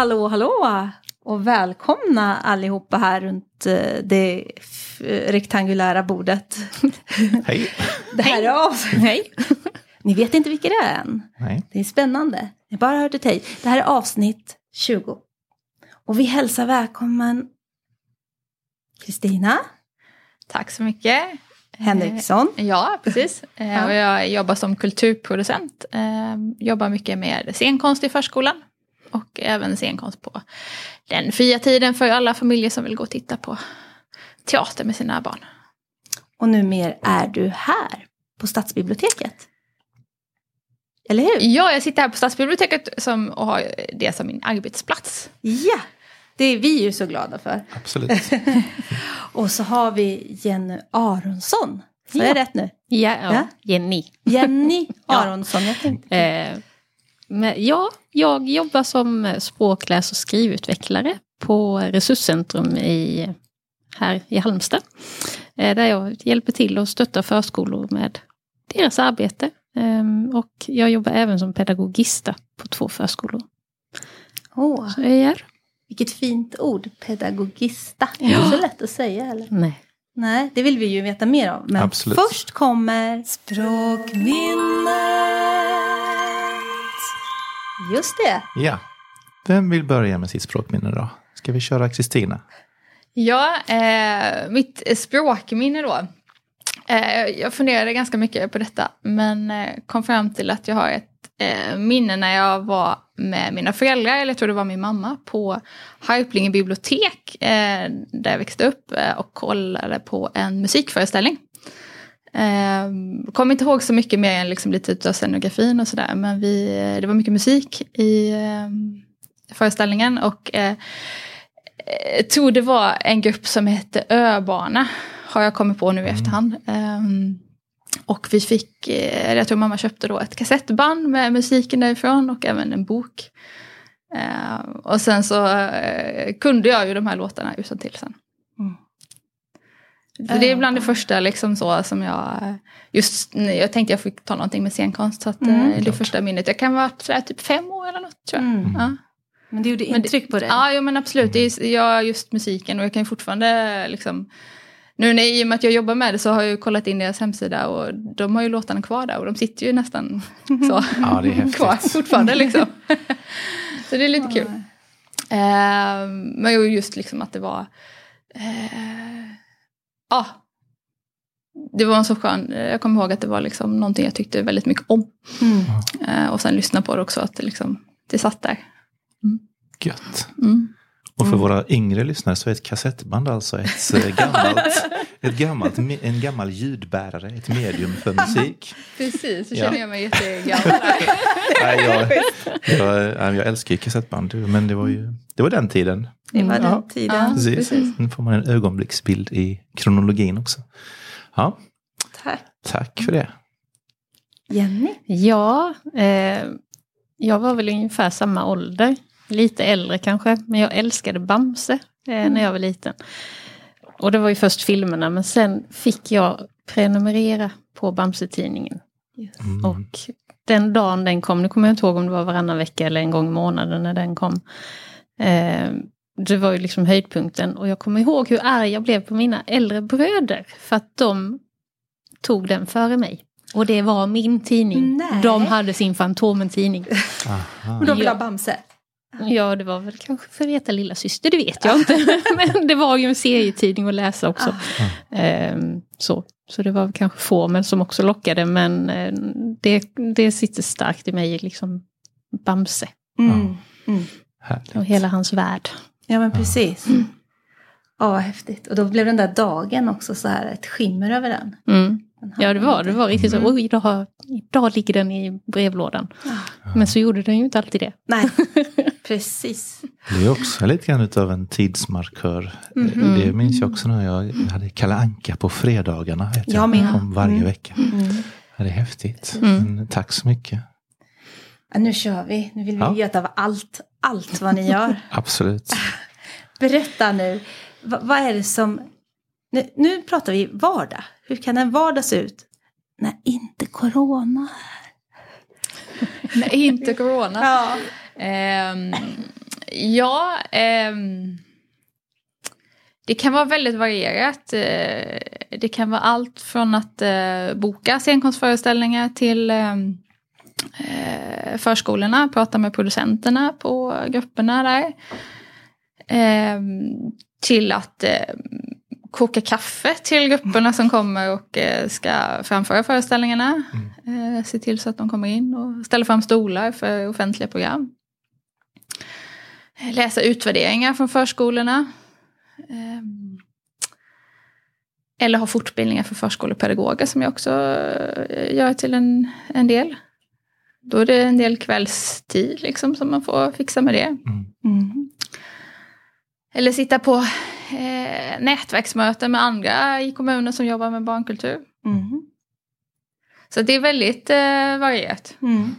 Hallå, hallå! Och välkomna allihopa här runt eh, det rektangulära bordet. Hej. Det här är av... Hej! Ni vet inte vilka det är än. Nej. Det är spännande. Ni bara hört ett hej. Det här är avsnitt 20. Och vi hälsar välkommen Kristina Tack så mycket. Henriksson. Eh, Ja, precis. Eh, Ja. Och jag jobbar som kulturproducent. Jobbar mycket med scenkonst i förskolan. Och även scenkonst på den fria tiden för alla familjer som vill gå och titta på teater med sina barn. Och numera är du här på Stadsbiblioteket. Eller hur? Ja, jag sitter här på Stadsbiblioteket som, och har det som min arbetsplats. Ja! Det är vi ju så glada för. Absolut. Och så har vi Jenny Aronsson. Är Ja. det rätt nu? Ja, ja. Jenny. Jenny Ja. Aronsson. Jag tänkte. Eh, men ja, jag jobbar som språk-, läs och skrivutvecklare på Resurscentrum i, här i Halmstad. Eh, där jag hjälper till och stöttar förskolor med deras arbete. Eh, och jag jobbar även som pedagogista på två förskolor. Åh, Så jag är vilket fint ord. Pedagogista. Inte Ja. så lätt att säga heller. Nej. Nej, det vill vi ju veta mer om. Men Absolut. först kommer Språkminnet. Just det. Ja. Vem vill börja med sitt språkminne då? Ska vi köra Kristina? Ja, eh, mitt språkminne då. Eh, jag funderade ganska mycket på detta men eh, kom fram till att jag har ett eh, minne när jag var med mina föräldrar, eller jag tror det var min mamma, på Harplinge bibliotek eh, där jag växte upp eh, och kollade på en musikföreställning. Eh, kommer inte ihåg så mycket mer än liksom lite av scenografin och sådär men vi, det var mycket musik i eh, föreställningen och eh, eh, tror det var en grupp som hette Öbarna. Har jag kommit på nu i efterhand. Ehm, och vi fick, eh, jag tror mamma köpte då ett kassettband med musiken därifrån och även en bok. Ehm, och sen så eh, kunde jag ju de här låtarna utan till sen. Så det är bland det första liksom så som jag, just jag tänkte jag fick ta någonting med scenkonst. Så att, Mm. eh, det Klart. första minnet, jag kan vara sådär typ fem år eller något tror jag. Mm. Ja. Men det gjorde Men det- intryck på dig. Ja, men absolut. Det är ja, just musiken och jag kan ju fortfarande liksom... Nu när, i och med att jag jobbar med det så har jag ju kollat in deras hemsida och de har ju låtarna kvar där och de sitter ju nästan så Ja, det är häftigt. kvar fortfarande liksom. så det är lite kul. Eh, men ju just liksom att det var... eh, Ja. det var en så skön... Jag kommer ihåg att det var liksom någonting jag tyckte väldigt mycket om. Mm. Eh, och sen lyssna på det också, att det liksom... Det satt där. Gött. Mm. Och för våra yngre lyssnare så är ett kassettband alltså ett eh, gammalt, ett gammalt, en gammal ljudbärare, ett medium för musik. Precis, så Ja. känner jag mig jättegammal. Nej, jag, jag, nej, jag älskar ju kassettband, men det var ju det var den tiden. Det var Ja. den tiden. Ja. Precis. precis. Nu får man en ögonblicksbild i kronologin också. Ja, Tack. tack för det. Jenny. Ja, eh, jag var väl ungefär samma ålder. Lite äldre kanske, men jag älskade Bamse eh, när jag var liten. Och det var ju först filmerna, men sen fick jag prenumerera på Bamse-tidningen. Mm. Och den dagen den kom, nu kommer jag inte ihåg om det var varannan vecka eller en gång i månaden när den kom. Eh, det var ju liksom höjdpunkten och jag kommer ihåg hur arg jag blev på mina äldre bröder för att de tog den före mig. Och det var min tidning. Nej. De hade sin Fantomen-tidning. Och de vill Ja. ha Bamse. Ja, det var väl kanske för Reta lilla syster, det vet jag inte. Men det var ju en serietidning att läsa också. Ehm, så. så det var väl kanske Fåmel som också lockade, men eh, det, det sitter starkt i mig, liksom Bamse Mm. Mm. Och hela hans värld. Ja men precis. Ja vad häftigt. Och då blev den där dagen också så här ett skimmer över den. Mm. Den Ja, det var, det var riktigt Mm. så, oj, idag, idag ligger den i brevlådan. Men så gjorde den ju inte alltid det. Nej, precis. Det är också lite grann utav en tidsmarkör. Mhm. Det minns jag också när jag hade Kalle Anka på fredagarna. Vet Jag med. Om varje Mm. vecka. Ja, det är häftigt. Mm. Men, tack så mycket. Nu kör vi. Nu vill vi Ja. veta av allt, allt vad ni gör. Absolut. Berätta nu. Va, vad är det som... Nu, nu pratar vi vardag. Hur kan en vardag se ut när inte corona är? Nej, inte corona. Ja. Ehm, Ja, ehm, det kan vara väldigt varierat. Eh, Det kan vara allt från att eh, boka scenkonstföreställningar till ehm, eh, förskolorna, prata med producenterna på grupperna där. Ehm, Till att eh, koka kaffe till grupperna som kommer och eh, ska framföra föreställningarna. Eh, Se till så att de kommer in och ställa fram stolar för offentliga program läsa utvärderingar från förskolorna. Ehm, Eller ha fortbildningar för förskolepedagoger som jag också gör till en, en del. Då är det en del kvällstid liksom som man får fixa med det. Mm. Mm. Eller sitta på eh, nätverksmöten med andra i kommunen som jobbar med barnkultur. Mm. Så det är väldigt eh, varierat. Mm.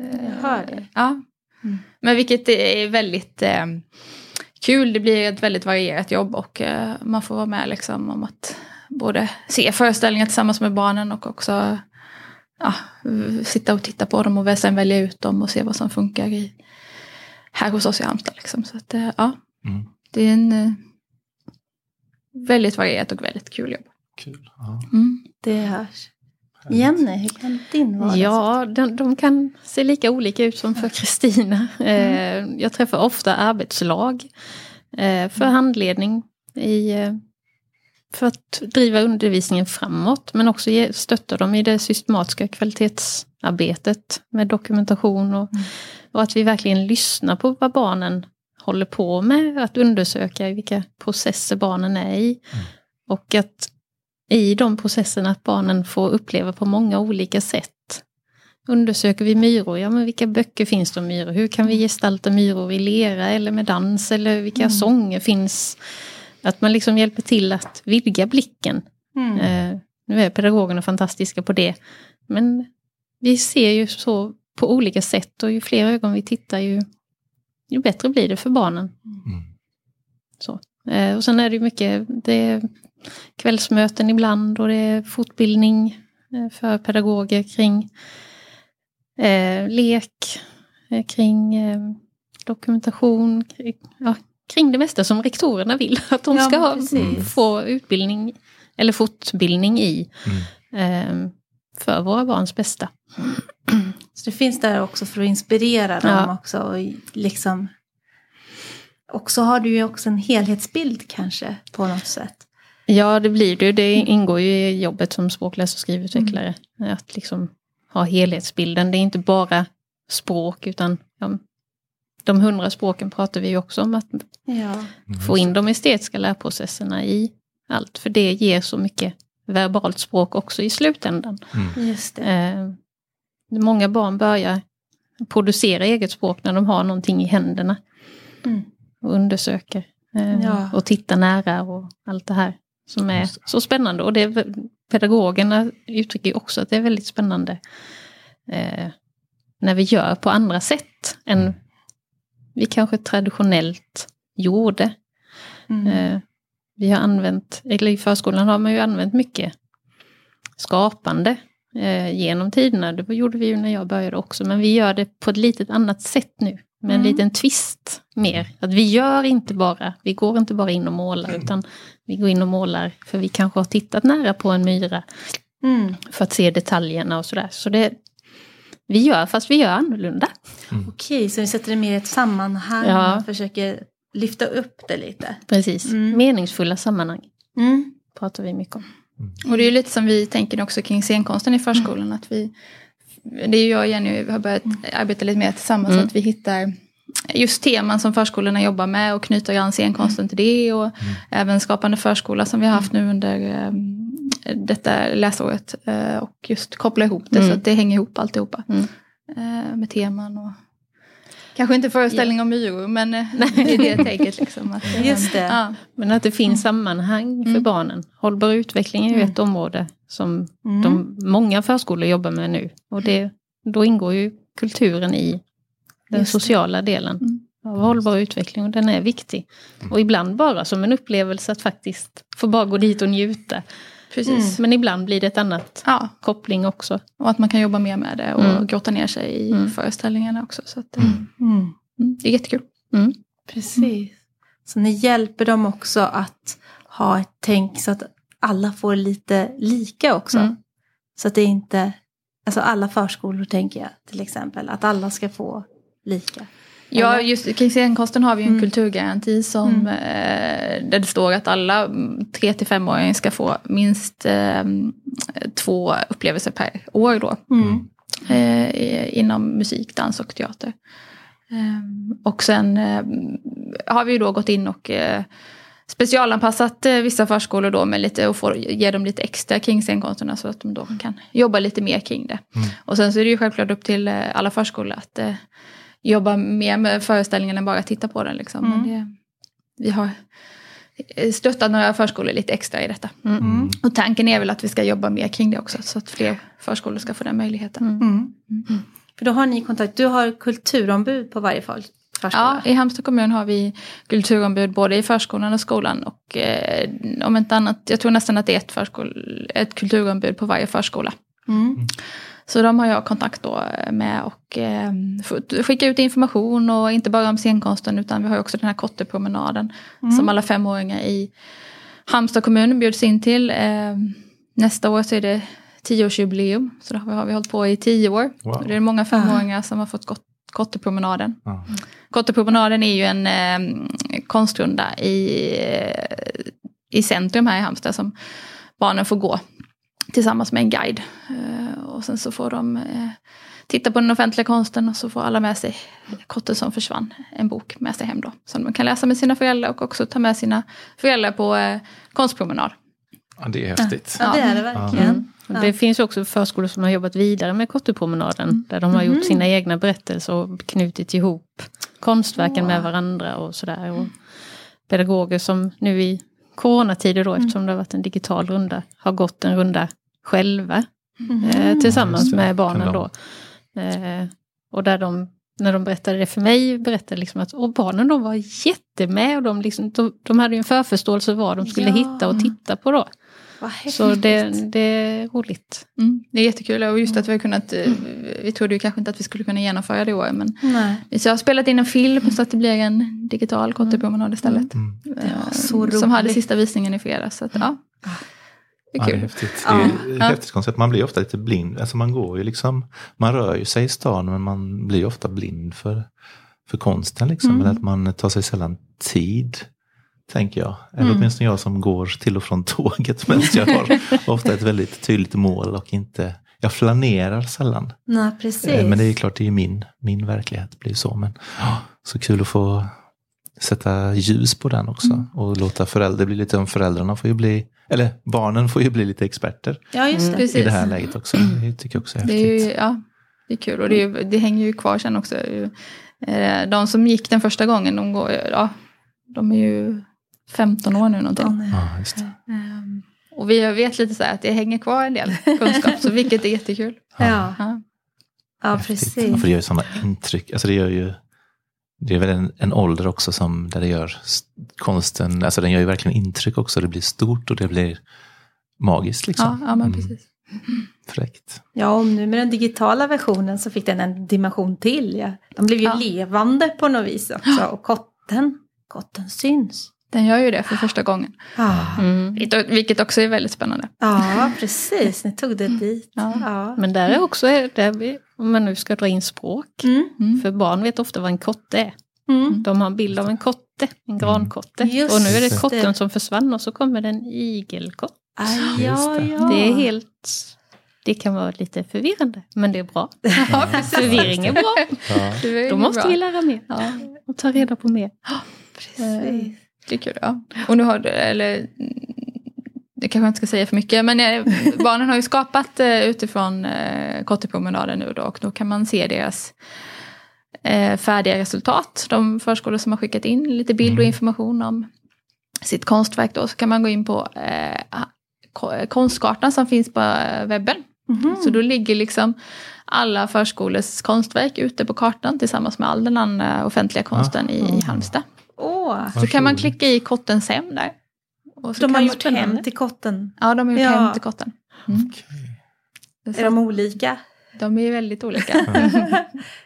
Eh, Jag hör det. Ja. Mm. Men vilket är väldigt eh, kul. Det blir ett väldigt varierat jobb och eh, man får vara med liksom om att både se föreställningar tillsammans med barnen och också ja, sitta och titta på dem och sen välja ut dem och se vad som funkar i, här hos oss i Halmstad. Liksom. Så att, eh, ja, Mm. det är en eh, väldigt varierat och väldigt kul jobb. Kul. Ja. Mm. Det hörs. Jenny, hur kan din vardag? Ja, de, de kan se lika olika ut som för Kristina. Eh, jag träffar ofta arbetslag för handledning i, för att driva undervisningen framåt men också ge, stötta dem i det systematiska kvalitetsarbetet med dokumentation och, och att vi verkligen lyssnar på vad barnen håller på med, att undersöka vilka processer barnen är i. Och att i de processerna att barnen får uppleva på många olika sätt. Undersöker vi myror, ja men vilka böcker finns det om myror? Hur kan vi gestalta myror i lera eller med dans? Eller vilka sånger finns? Att man liksom hjälper till att vidga blicken. Mm. Eh, nu är pedagogerna fantastiska på det. Men vi ser ju så på olika sätt och ju fler ögon vi tittar ju, ju bättre blir det för barnen. Mm. Så. Eh, och sen är det ju mycket det är kvällsmöten ibland och det är fortbildning eh, för pedagoger kring eh, lek, eh, kring eh, dokumentation, kring, ja, kring det mesta som rektorerna vill att de Ja, ska ha, precis. få utbildning eller fortbildning i Mm. eh, för våra barns bästa. Så det finns där också för att inspirera dem Ja. också. Och liksom... Och så har du ju också en helhetsbild kanske på något sätt. Ja, det blir det. Det ingår ju i jobbet som språkläs och skrivutvecklare. Att liksom ha helhetsbilden. Det är inte bara språk utan ja, de hundra språken pratar vi ju också om. Att Ja. få in de estetiska lärprocesserna i allt. För det ger så mycket verbalt språk också i slutändan. Just det. Eh, många barn börjar producera eget språk när de har någonting i händerna. Mm. Och undersöker. Eh, Ja. Och tittar nära och allt det här. Som är Just så spännande. Och det pedagogerna uttrycker också att det är väldigt spännande. Eh, när vi gör på andra sätt än vi kanske traditionellt gjorde. Mm. Eh, vi har använt, eller i förskolan har man ju använt mycket skapande eh, genom tiderna. Det gjorde vi ju när jag började också, men vi gör det på ett litet annat sätt nu. Med en Mm. liten twist mer. Att vi gör inte bara, vi går inte bara in och målar, utan vi går in och målar för vi kanske har tittat nära på en myra Mm. för att se detaljerna och sådär. Så det, vi gör, fast vi gör annorlunda. Okej, så vi sätter det mer i ett sammanhang Ja. och försöker lyfta upp det lite. Precis. Mm. Meningsfulla sammanhang Mm. pratar vi mycket om. Och det är ju lite som vi tänker också kring scenkonsten i förskolan. Att vi, det är ju jag och Jenny har börjat arbeta lite mer tillsammans. Mm. Att vi hittar just teman som förskolorna jobbar med och knyter an scenkonsten till det. Och även Skapande förskola som vi har haft nu under um, detta läsåret. eh, och just koppla ihop det Mm. så att det hänger ihop alltihopa. Mm. Eh, med teman och Kanske inte föreställning om myror men eh, det är det tänket liksom. Att, Just det. Ja. Men att det finns sammanhang för Mm. barnen. Hållbar utveckling är ju Mm. ett område som Mm. de, många förskolor jobbar med nu. Och det, då ingår ju kulturen i den Just det. sociala delen Mm. av hållbar utveckling och den är viktig. Och ibland bara som en upplevelse att faktiskt få bara gå dit och njuta. Precis. Men ibland blir det ett annat Ja, koppling också. och att man kan jobba mer med det och Mm. grotta ner sig i Mm. föreställningarna också. Så att, eh, Mm. mm, det är jättekul. Mm. Precis. Så ni hjälper dem också att ha ett tänk så att alla får lite lika också. Mm. Så att det inte, alltså alla förskolor tänker jag till exempel, att alla ska få lika. Ja, just kring scenkonsten har vi ju en Mm. kulturgaranti som, Mm. eh, där det står att alla 3-5-åringar ska få minst eh, två upplevelser per år då. Mm. eh, inom musik, dans och teater. Ehm, och sen eh, har vi då gått in och eh, specialanpassat eh, vissa förskolor då med lite och får ge dem lite extra kring scenkonsterna så att de då kan jobba lite mer kring det. Mm. Och sen så är det ju självklart upp till eh, alla förskolor att eh, jobba mer med föreställningen än bara titta på den. Liksom. Mm. Men det, vi har stöttat några förskolor lite extra i detta. Mm. Och tanken är väl att vi ska jobba mer kring det också så att fler förskolor ska få den möjligheten. Mm. Mm. För då har ni kontakt, du har kulturombud på varje för- förskola. Ja, i Halmstad kommun har vi kulturombud både i förskolan och skolan. Och eh, om inte annat, jag tror nästan att det är ett, förskol, ett kulturombud på varje förskola. Mm. Så de har jag kontakt då med och eh, får skicka ut information och inte bara om scenkonsten utan vi har också den här kottepromenaden Mm. som alla femåringar i Halmstad kommun bjuds in till. Eh, nästa år så är det tioårsjubileum så då har vi, hållit på i tio år. Wow. Det är många femåringar som har fått kottepromenaden. Ja. Kottepromenaden är ju en eh, konstrunda i, eh, i centrum här i Halmstad som barnen får gå tillsammans med en guide. Eh, och sen så får de eh, titta på den offentliga konsten och så får alla med sig Kotten som försvann, en bok med sig hem då. Som de kan läsa med sina föräldrar och också ta med sina föräldrar på eh, konstpromenad. Ja, det är häftigt. Ja, det är det verkligen. Mm. Och Det finns ju också förskolor som har jobbat vidare med Kottepromenaden. Där de har gjort sina egna berättelser och knutit ihop konstverken med varandra och sådär. Och pedagoger som nu i coronatider då, eftersom det har varit en digital runda, har gått en runda själva. Eh, tillsammans Just det. med barnen då. Eh, och där de, när de berättade det för mig, berättade liksom att och barnen de var jättemed och de, liksom, de, de hade ju en förförståelse vad de skulle Ja. hitta och titta på då. Så det, det är roligt. Mm, det är jättekul och just att vi har kunnat, eh, vi trodde ju kanske inte att vi skulle kunna genomföra det i år men Nej. Så jag har spelat in en film så att det blir en digital kottepromenad istället. Mm. Eh, så som hade sista visningen i fredags. Så att, ja. Det är Ja, det är häftigt. Ja. Det är Ja. häftigt koncept. Man blir ofta lite blind. Alltså man går ju liksom, man rör ju sig i stan men man blir ofta blind för, för konsten. Liksom. Mm. Eller att man tar sig sällan tid, tänker jag. Eller Mm. åtminstone jag som går till och från tåget. Men jag har ofta ett väldigt tydligt mål och inte, jag flanerar sällan. Nej, precis. Eh, Men det är klart, det är min, min verklighet blir så. Men ja, så kul att få sätta ljus på den också. Mm. Och låta föräldrar bli lite, föräldrarna får ju bli, eller barnen får ju bli lite experter Ja, just det. Mm. Precis. i det här läget också. Det tycker jag också är Det, häftigt. är ju, ja, det är kul och det, är, det hänger ju kvar sen också. Eh, De som gick den första gången, de, går, ja, de är ju 15 år nu någonting. Ja, just det. Ehm, Och vi vet lite så här att det hänger kvar en del kunskap, så vilket är jättekul. Ja, Ja. ja precis. För det gör ju sådana intryck. Alltså det gör ju det är väl en, en ålder också som där det gör konsten, alltså den gör ju verkligen intryck också. Det blir stort och det blir magiskt liksom. Ja, ja, men Mm. precis. Fräckt. Ja, och nu med den digitala versionen så fick den en dimension till. Ja. De blev ju Ja. levande på något vis också. Och kotten, kotten syns. Den gör ju det för första gången. Ja, Mm. Vilket- också är väldigt spännande. ja precis. Ni tog det dit. Ja. Ja. Men där är också, där vi, om man nu ska dra in språk, Mm. Mm. för barn vet ofta vad en kotte är. Mm. De har en bild av en kotte, en grankotte. Just och nu är det det. kotten som försvann och så kommer det en igelkott. Just ja, det. ja. Det är helt... Det kan vara lite förvirrande, men det är bra. Ja. Förvirring är bra. Ja. Det Då måste bra. vi lära mer Ja, och ta reda på mer. Precis. Det är kul. Ja. Och nu har du, eller mm, det kanske jag inte ska säga för mycket, men eh, barnen har ju skapat eh, utifrån eh, kottepromenaden nu då och då kan man se deras färdiga resultat. De förskolor som har skickat in lite bild och Mm. information om sitt konstverk då, så kan man gå in på ko- konstkartan som finns på webben. Mhm. Så då ligger liksom alla förskolors konstverk ute på kartan tillsammans med all den andra offentliga konsten i, i Halmstad. Åh, Så kan man klicka i kottens hem där. Och så de kan har gjort hem till kotten. Ja, de har gjort Ja. hem till kotten. Mm. Okej. Är de olika? De är väldigt olika.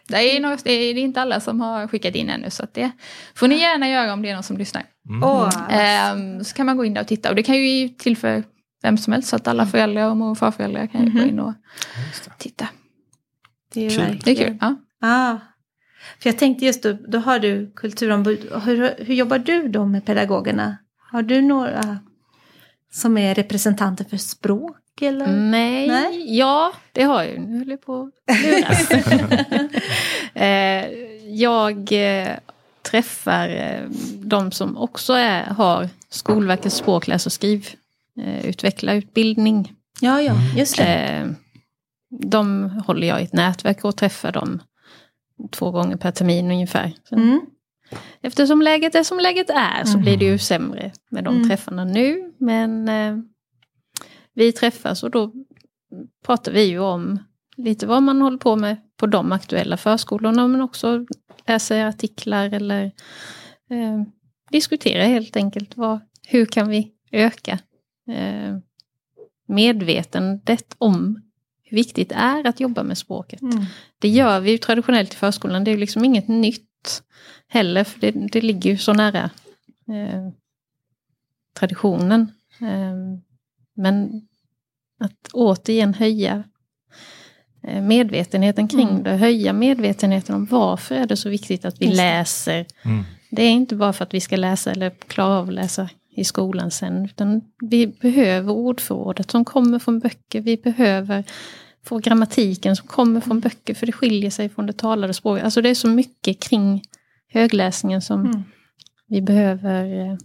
det, är något, det är inte alla som har skickat in ännu så att det får ni gärna göra om det är någon som lyssnar. Mm. Åh, Ehm, så kan man gå in där och titta och det kan ju till för vem som helst så att alla föräldrar och mor och farföräldrar kan ju gå in och titta. det är Kul. Det är kul. Ja. Ah. För jag tänkte just då, då har du kulturombud. Hur, hur jobbar du då med pedagogerna? Har du några som är representanter för språk? Eller? Nej, Nej. ja det har jag. Nu höll jag på att luras. Eh, jag eh, träffar eh, de som också är, har Skolverkets språk, läs och skrivutvecklarutbildning. Ja, ja, just det. De håller jag i ett nätverk och träffar dem två gånger per termin ungefär. Mm. Eftersom läget är som läget är så Mm. blir det ju sämre med de Mm. träffarna nu. Men eh, vi träffas och då pratar vi ju om lite vad man håller på med på de aktuella förskolorna men också läser artiklar eller eh, diskuterar helt enkelt vad, hur kan vi öka eh, medvetandet om hur viktigt det är att jobba med språket. Mm. Det gör vi ju traditionellt i förskolan. Det är ju liksom inget nytt heller. För det, det ligger ju så nära eh, traditionen. Eh, men att återigen höja eh, medvetenheten kring Mm. det. Höja medvetenheten om varför är det så viktigt att vi läser. Mm. Det är inte bara för att vi ska läsa eller klara av att läsa i skolan sen. Utan vi behöver ordförrådet som kommer från böcker. Vi behöver få grammatiken som kommer från böcker. För det skiljer sig från det talade språket. Alltså det är så mycket kring högläsningen som Mm. vi behöver eh,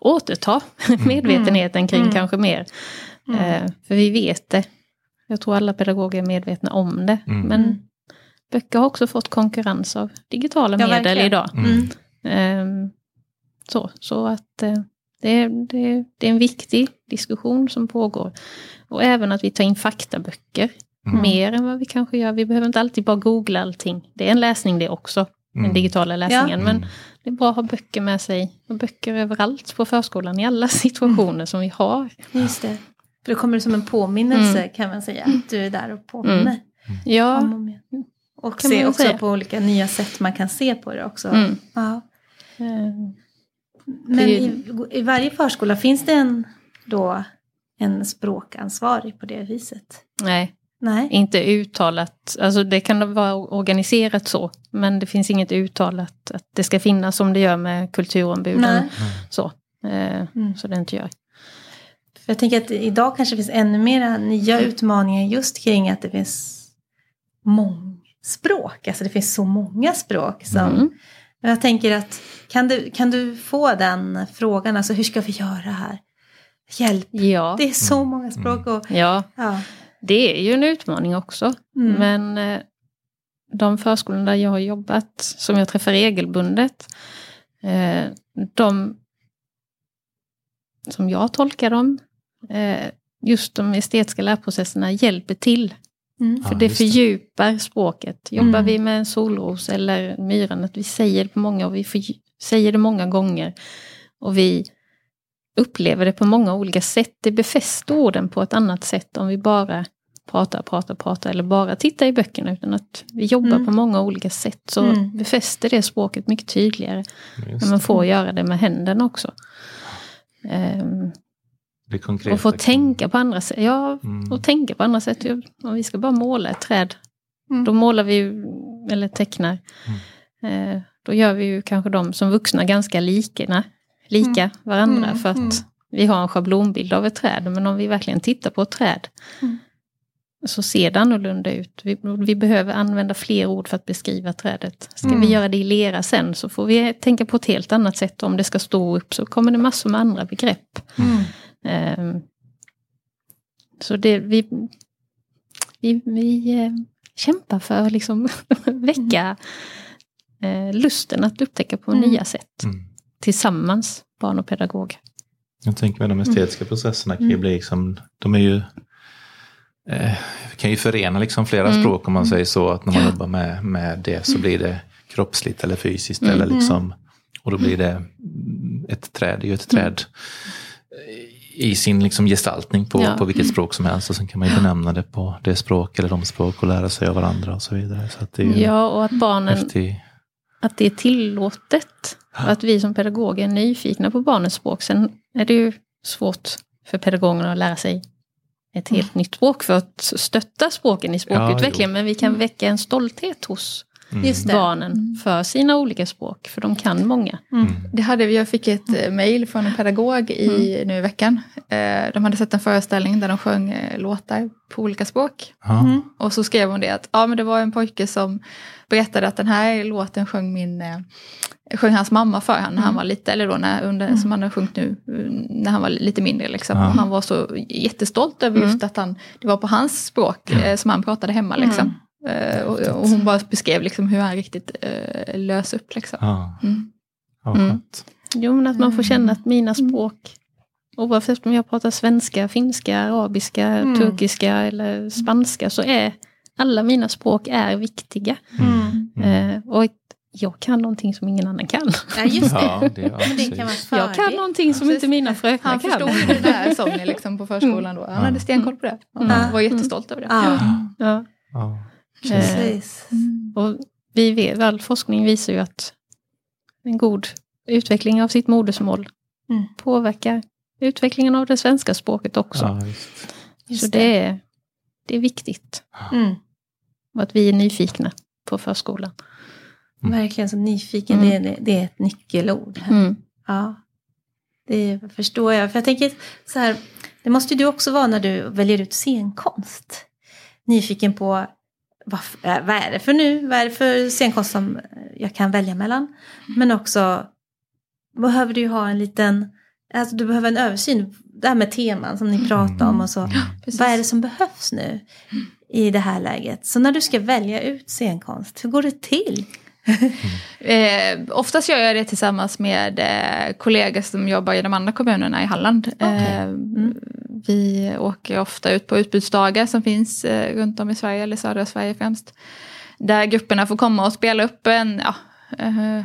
återta medvetenheten kring Mm. kanske mer. Mm. Eh, för vi vet det. Jag tror alla pedagoger är medvetna om det. Mm. Men Mm. böcker har också fått konkurrens av digitala Ja, medel verkligen. idag. Mm. Så, så att eh, det, är- det, det är en viktig diskussion som pågår. Och även att vi tar in faktaböcker Mm. mer än vad vi kanske gör. Vi behöver inte alltid bara googla allting. Det är en läsning det också, Mm. den digitala läsningen. Men Mm. det är bra att ha böcker med sig. Och böcker överallt på förskolan i alla situationer som vi har. Just det. För då kommer det som en påminnelse Mm. kan man säga. Att du är där och påminner. Mm. Ja, om och med. Och Kan se också säga. på olika nya sätt man kan se på det också. Mm. Ja. Men i, i varje förskola finns det en, då, en språkansvarig på det viset? nej, Nej. inte uttalat. Alltså det kan vara organiserat så. Men det finns inget uttalat att det ska finnas som det gör med kulturombuden. Nej. Så, eh, Mm. så det inte gör. För jag tänker att idag kanske finns ännu mera nya utmaningar just kring att det finns mångspråk. Alltså det finns så många språk som... Mm. Jag tänker att kan du, kan du få den frågan, alltså hur ska vi göra här? Hjälp, Ja, det är så många språk och... ja, Ja. det är ju en utmaning också. Mm. Men eh, de förskolor där jag har jobbat, som jag träffar regelbundet, eh, de som jag tolkar dem, eh, just de estetiska lärprocesserna hjälper till. Mm. För Ja, det just det. fördjupar språket. Jobbar Mm. vi med en solros eller myran, att vi säger på många och vi för, säger det många gånger. Och vi upplever det på många olika sätt. Det befäster orden på ett annat sätt om vi bara pratar, pratar, pratar eller bara tittar i böckerna. Utan att vi jobbar Mm. på många olika sätt så Mm. befäster det språket mycket tydligare. Just När man det. får göra det med händerna också. Det konkreta. och få tänka på andra sätt. Ja, Mm. och tänka på andra sätt. Om vi ska bara måla ett träd, Mm. då målar vi eller tecknar. Eh, då gör vi ju kanske de som vuxna ganska likna, lika Mm. varandra. Mm, För att mm. vi har en schablonbild av ett träd. Men om vi verkligen tittar på ett träd Mm. så ser det annorlunda ut. Vi, vi behöver använda fler ord för att beskriva trädet. Ska Mm. vi göra det i lera sen så får vi tänka på ett helt annat sätt. Om det ska stå upp så kommer det massor med andra begrepp. Mm. Ehm, så det, vi, vi, vi eh, kämpar för att liksom väcka eh, lusten att upptäcka på Mm. nya sätt. Mm. Tillsammans, barn och pedagog. Jag tänker med de estetiska processerna kan ju Mm. bli liksom, de är ju eh, kan ju förena liksom flera Mm. språk om man Mm. säger så. Att när man Ja. jobbar med, med det så blir det kroppsligt eller fysiskt. Mm. Eller liksom, och då blir det mm, ett träd, det är ju ett Mm. träd. i sin liksom gestaltning på, Ja. på vilket språk som helst. Och sen kan man ju benämna det på det språk eller de språk och lära sig av varandra och så vidare. Så att det är ju Ja, och att barnen, häftig... att det är tillåtet. Och att vi som pedagoger är nyfikna på barnens språk. Sen är det ju svårt för pedagogerna att lära sig ett helt nytt språk för att stötta språken i språkutvecklingen. jo. men vi kan väcka en stolthet hos Mm. Barnen för sina olika språk. För de kan många. Mm. Det hade vi, jag fick ett eh, mejl från en pedagog i, nu i veckan. Eh, de hade sett en föreställning där de sjöng eh, låtar på olika språk. Ja. Mm. Och så skrev hon det att ja, men det var en pojke som berättade att den här låten sjöng min eh, sjöng hans mamma för honom när han var lite, eller då när, under, som han har sjungit nu, eh, när han var lite mindre liksom. Ja. Och han var så jättestolt över just att han, det var på hans språk eh, som han pratade hemma liksom. Eh, och, och hon bara beskrev liksom hur han riktigt eh, lös upp liksom. Ja. Mm. Ja, Mm. Jo, men att man får känna att mina språk, oavsett om jag pratar svenska, finska, arabiska, Mm. turkiska eller spanska, så är alla mina språk är viktiga. Mm. Mm. Eh, och jag kan någonting som ingen annan kan. Ja, just det. Ja, det, ja, det kan. Jag kan någonting som inte mina fröknar Han kan. förstod ju den där sången liksom på förskolan då. Han hade stenkoll på det. Han Mm. var jättestolt över det. Ja, Ja. Ja. Eh, precis. och vi vet, all forskning visar ju att en god utveckling av sitt modersmål Mm. påverkar utvecklingen av det svenska språket också. Ja. Just Så det är, det är viktigt. Mm. Och att vi är nyfikna på förskolan. Mm. Verkligen så nyfiken, Mm. det, är, det är ett nyckelord. Mm. Ja, det förstår jag. För jag tänker så här, det måste ju du också vara när du väljer ut scenkonst. Nyfiken på vad, äh, vad är det för nu, vad är det för scenkonst som jag kan välja mellan. Men också behöver du ju ha en liten, alltså du behöver en översyn. Det här med teman som ni pratar om och så. Precis. Vad är det som behövs nu i det här läget? Så när du ska välja ut scenkonst, hur går det till? Eh, oftast gör jag det tillsammans med eh, kollegor som jobbar i de andra kommunerna i Halland. Eh, Mm. Vi åker ofta ut på utbudsdagar som finns eh, runt om i Sverige, eller södra Sverige främst. Där grupperna får komma och spela upp en, ja, eh,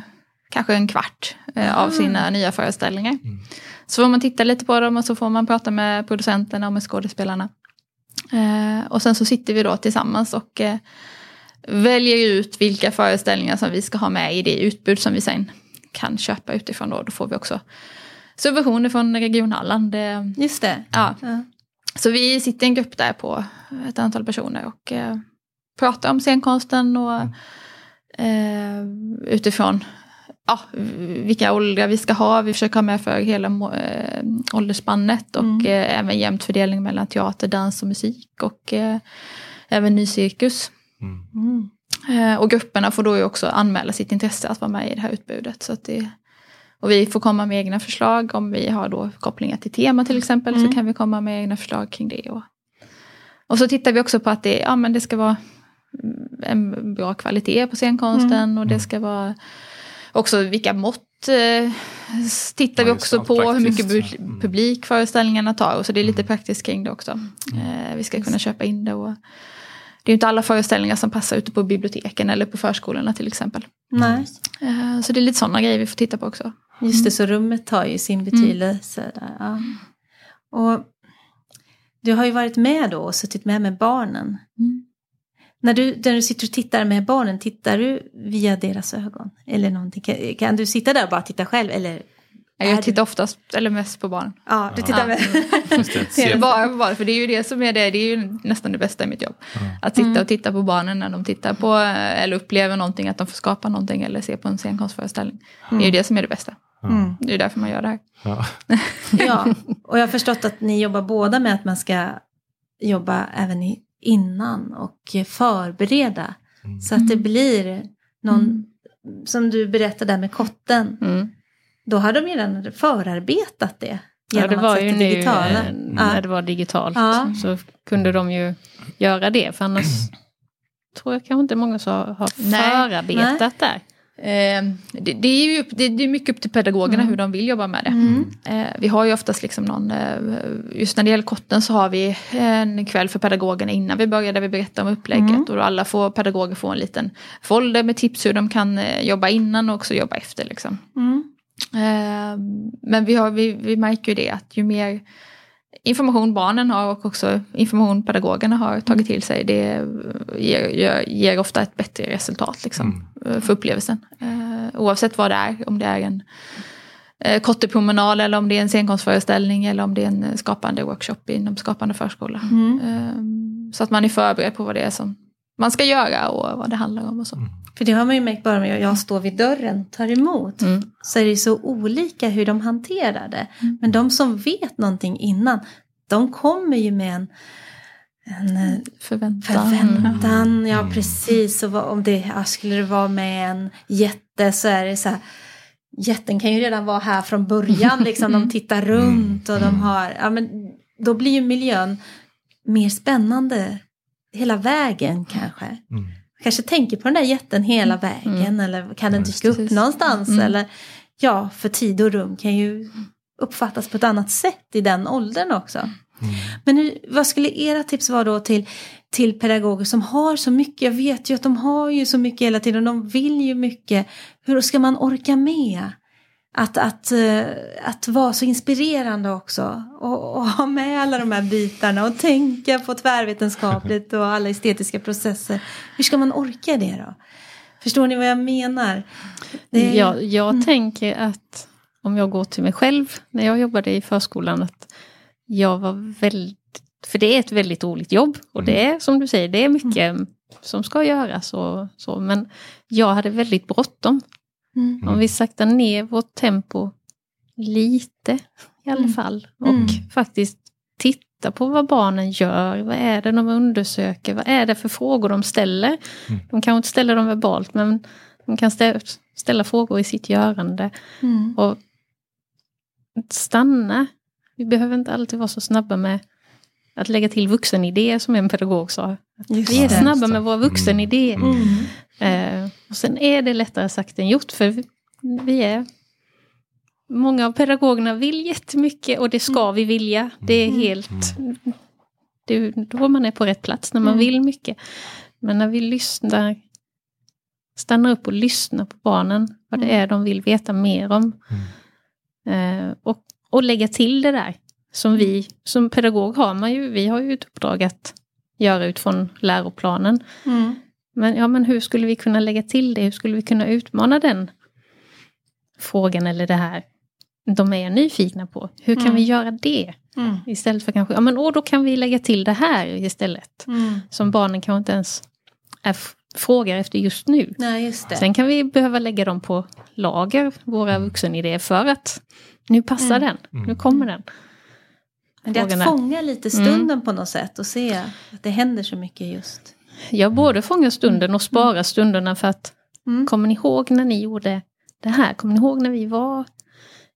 kanske en kvart eh, av Ah. sina nya föreställningar. Så får man titta lite på dem och så får man prata med producenterna och med skådespelarna. Eh, och sen så sitter vi då tillsammans och eh, väljer ut vilka föreställningar som vi ska ha med i det utbud som vi sen kan köpa utifrån. Då, då får vi också subventioner från Region Halland. Just det. ja. Ja. Så vi sitter i en grupp där på ett antal personer och eh, pratar om scenkonsten och eh, utifrån ja, vilka åldrar vi ska ha. Vi försöker ha med för hela eh, åldersspannet och Mm. eh, även jämnt fördelning mellan teater, dans och musik och eh, även ny cirkus. Mm. Mm. Och grupperna får då ju också anmäla sitt intresse att vara med i det här utbudet. Så att det, och vi får komma med egna förslag om vi har då kopplingar till tema till exempel. Mm. Så kan vi komma med egna förslag kring det. Och, och så tittar vi också på att det, ja, men det ska vara mm, en bra kvalitet på scenkonsten och det ska vara också vilka mått eh, tittar Ja, vi också på, hur mycket praktiskt. bu- Mm. publik föreställningarna tar. Och så det är lite Mm. praktiskt kring det också. Eh, vi ska kunna köpa in det. Och, det är ju inte alla föreställningar som passar ute på biblioteken eller på förskolorna till exempel. Nej, Eh, Så det är lite sådana grejer vi får titta på också. just det, så rummet har ju sin betydelse. Där, ja. Och du har ju varit med då och suttit med med barnen. När du, när du sitter och tittar med barnen, tittar du via deras ögon? Eller någonting? Kan, kan du sitta där och bara titta själv? Eller? Är Jag du- tittar oftast, eller mest på barnen. Ja, du tittar Ja. med. Bara på barnen, för det är ju det som är det, det är ju nästan det bästa i mitt jobb. Ja. Att sitta Mm. och titta på barnen när de tittar på eller upplever någonting, att de får skapa någonting eller se på en scenkonstföreställning. Det är ju det som är det bästa. Mm. Det är därför man gör det här. Ja. Ja, och jag har förstått att ni jobbar båda med att man ska jobba även i, innan och förbereda. Mm. Så att det blir någon, som du berättade där med kotten. Mm. Då har de redan förarbetat det. Ja, det var ju nu digitala. eh, när Ja. det var digitalt. Ja. Så kunde de ju göra det. För annars tror jag kanske inte många som har Nej. förarbetat där. Eh, det, det är ju det, det är mycket upp till pedagogerna hur de vill jobba med det. Mm. Eh, vi har ju oftast liksom någon, eh, just när det gäller kotten så har vi en kväll för pedagogerna innan vi börjar där vi berättar om upplägget. Mm. Och alla får, pedagoger får en liten folder med tips hur de kan eh, jobba innan och också jobba efter. Liksom. Mm. Eh, men vi, har, vi, vi märker ju det att ju mer information barnen har och också information pedagogerna har tagit till sig, det ger, ger, ger ofta ett bättre resultat liksom, Mm. för upplevelsen. Eh, oavsett vad det är, om det är en eh, kottepromenad eller om det är en scenkonstföreställning eller om det är en skapande workshop inom skapande förskola. Mm. Eh, så att man är förberedd på vad det är som man ska göra och vad det handlar om och så. Mm. För det har man ju märkt bara med att jag står vid dörren och tar emot. Mm. Så är det så olika hur de hanterar det. Mm. Men de som vet någonting innan, de kommer ju med en, en eh, Förväntan. förväntan. Ja, Mm. precis. Och vad, om det ja, skulle det vara med en jätte så är det så här. Jätten kan ju redan vara här från början. Liksom, de tittar runt och de Mm. har... Ja, men då blir ju miljön mer spännande hela vägen kanske. Mm. Kanske tänker på den där jätten hela vägen eller kan den dyka upp någonstans? Mm. Eller ja, för tid och rum kan ju uppfattas på ett annat sätt i den åldern också. Mm. Men hur, vad skulle era tips vara då till, till pedagoger som har så mycket? Jag vet ju att de har ju så mycket hela tiden och de vill ju mycket. Hur ska man orka med? Att, att, eh, att vara så inspirerande också och, och ha med alla de här bitarna och tänka på tvärvetenskapligt och alla estetiska processer. Hur ska man orka det då? Förstår ni vad jag menar? Det Jag, jag Mm. tänker att om jag går till mig själv när jag jobbade i förskolan att jag var väldigt, för det är ett väldigt roligt jobb och det är som du säger, det är mycket som ska göras och så, men jag hade väldigt bråttom. Mm. Om vi saktar ner vårt tempo lite i alla Mm. fall och Mm. faktiskt titta på vad barnen gör, vad är det de undersöker, vad är det för frågor de ställer. Mm. De kanske inte ställer dem verbalt men de kan stä- ställa frågor i sitt görande. Mm. Och stanna. Vi behöver inte alltid vara så snabba med att lägga till vuxenidéer som en pedagog sa. Just Vi är det. snabba med våra vuxenidéer. Mm. Mm. Eh, och sen är det lättare sagt än gjort för vi, är Många av pedagogerna vill jättemycket och det ska vi vilja. Det är Mm. helt... Det är då man är på rätt plats, när man Mm. vill mycket. Men när vi lyssnar, stannar upp och lyssnar på barnen, vad det Mm. är de vill veta mer om. Eh, och, och lägga till det där. Som vi, som pedagog har man ju, vi har ju ett uppdrag att göra utifrån läroplanen. Mm. Men, ja, men hur skulle vi kunna lägga till det? Hur skulle vi kunna utmana den frågan eller det här de är nyfikna på? Hur kan Mm. vi göra det? Mm. Istället för kanske, ja men åh, då kan vi lägga till det här istället. Mm. Som barnen kanske inte ens är frågar efter just nu. Nej, just det. Sen kan vi behöva lägga dem på lager, våra vuxenidéer, för att nu passar Mm. den, nu kommer den. Men det är att fånga lite stunden på något sätt och se att det händer så mycket just. Jag både fångar stunden och sparar stunderna för att Mm. Kommer ni ihåg när ni gjorde det här? Kommer ni ihåg när vi var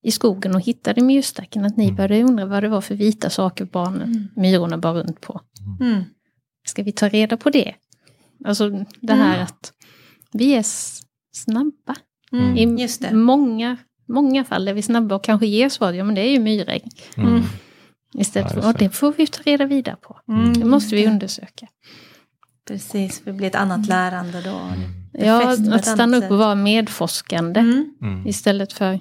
i skogen och hittade myrstacken? Att ni Mm. började undra vad det var för vita saker barnen, Mm. myrorna bar runt på. Mm. Ska vi ta reda på det? Alltså det här Mm. att vi är snabba. Mm. I Just det. många, många fall är vi snabba och kanske ger svar. Ja men det är ju. Mm. Istället Ja, för, just och det får vi ta reda vidare på. Mm. Det måste vi undersöka. Precis, för det blir ett annat lärande då. Ja, på ett att stanna upp och vara medforskande. Mm. Mm. Istället för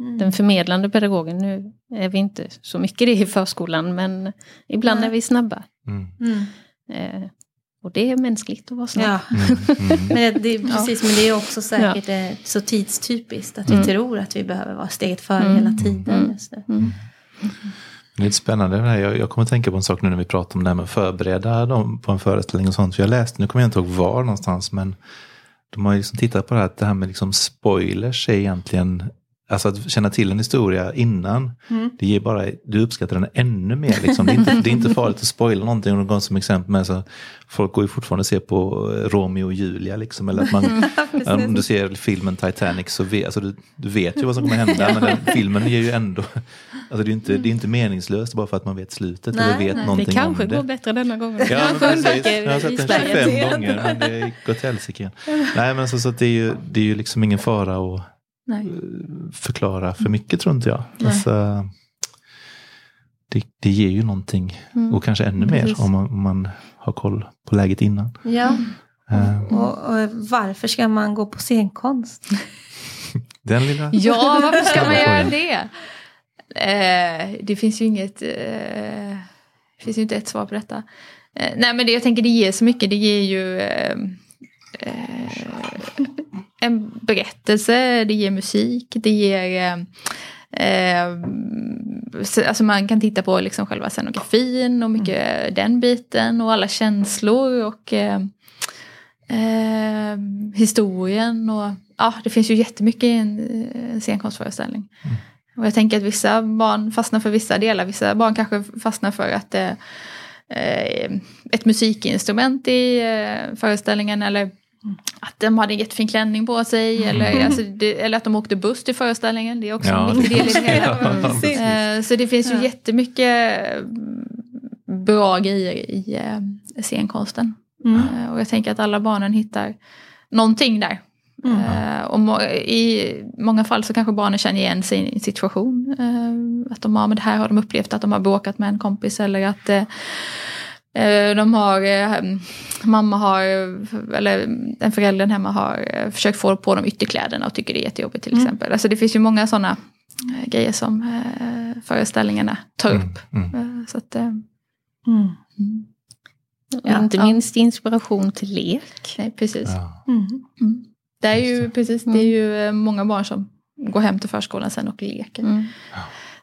Mm. den förmedlande pedagogen. Nu är vi inte så mycket det i förskolan, men ibland Nej. är vi snabba. Mm. Mm. Eh, och det är mänskligt att vara snabb. Ja, Mm. Mm. men det, precis, men det är också säkert eh, så tidstypiskt att vi Mm. tror att vi behöver vara steget före Mm. hela tiden. Mm. Just det. Är lite spännande det här. Jag, jag kommer att tänka på en sak nu när vi pratar om det här med att förbereda dem på en föreställning och sånt. För jag läste, nu kommer jag inte ihåg var någonstans, men de har ju liksom tittat på det här att det här med liksom spoilers är egentligen, alltså att känna till en historia innan, Mm. det ger bara, du uppskattar den ännu mer. Liksom. Det, är inte, det är inte farligt att spoila någonting. Och de som exempel med så folk går ju fortfarande och ser på eh, Romeo och Julia. Liksom, eller att man, om du ser filmen Titanic så vet alltså, du, du vet ju vad som kommer hända. Men den filmen ger ju ändå, alltså, det, är inte, det är inte meningslöst bara för att man vet slutet Nej, eller vet nej. Det någonting kanske om det. går bättre denna gången. Ja, men precis. Jag har sett den isberget. 25 gånger men det går till helsike igen. Nej men så, så att det, är ju, det är ju liksom ingen fara att Nej. förklara för mycket tror inte jag. Alltså, det, det ger ju någonting Mm. och kanske ännu mer Precis. om man, om man har koll på läget innan. Ja, Eh, och, och varför ska man gå på scenkonst? Den lilla... Ja, varför ska man göra det? Eh, det finns ju inget, eh, det finns ju inte ett svar på detta. Eh, nej men det, jag tänker det ger så mycket, det ger ju eh, eh, en berättelse, det ger musik, det ger eh, alltså man kan titta på liksom själva scenografin och mycket mm. den biten och alla känslor och eh, eh, historien och ja, det finns ju jättemycket i en, en scenkonstföreställning. Mm. Och jag tänker att vissa barn fastnar för vissa delar, vissa barn kanske fastnar för att eh, ett musikinstrument i eh, föreställningen eller att de hade en jättefin klänning på sig mm. eller, alltså, det, eller att de åkte buss till föreställningen. Det är också ja. en viktig del i det hela. Eh, så det finns ju ja. jättemycket bra grejer i eh, scenkonsten. Mm. Eh, och jag tänker att alla barnen hittar någonting där. Mm. Och må I många fall så kanske barnen känner igen en situation. Att de har, men det här har de upplevt att de har bråkat med en kompis eller att de har, mamma har, eller en förälder hemma har försökt få på dem ytterkläderna och tycker det är jättejobbigt till mm. exempel. Alltså det finns ju många sådana grejer som föreställningarna tar mm. upp. Mm. Så att, mm. Ja, inte minst inspiration till lek. Nej, precis. Ja. Mm. Mm. Det är ju precis, det är ju eh, många barn som går hem till förskolan sen och leker. Mm.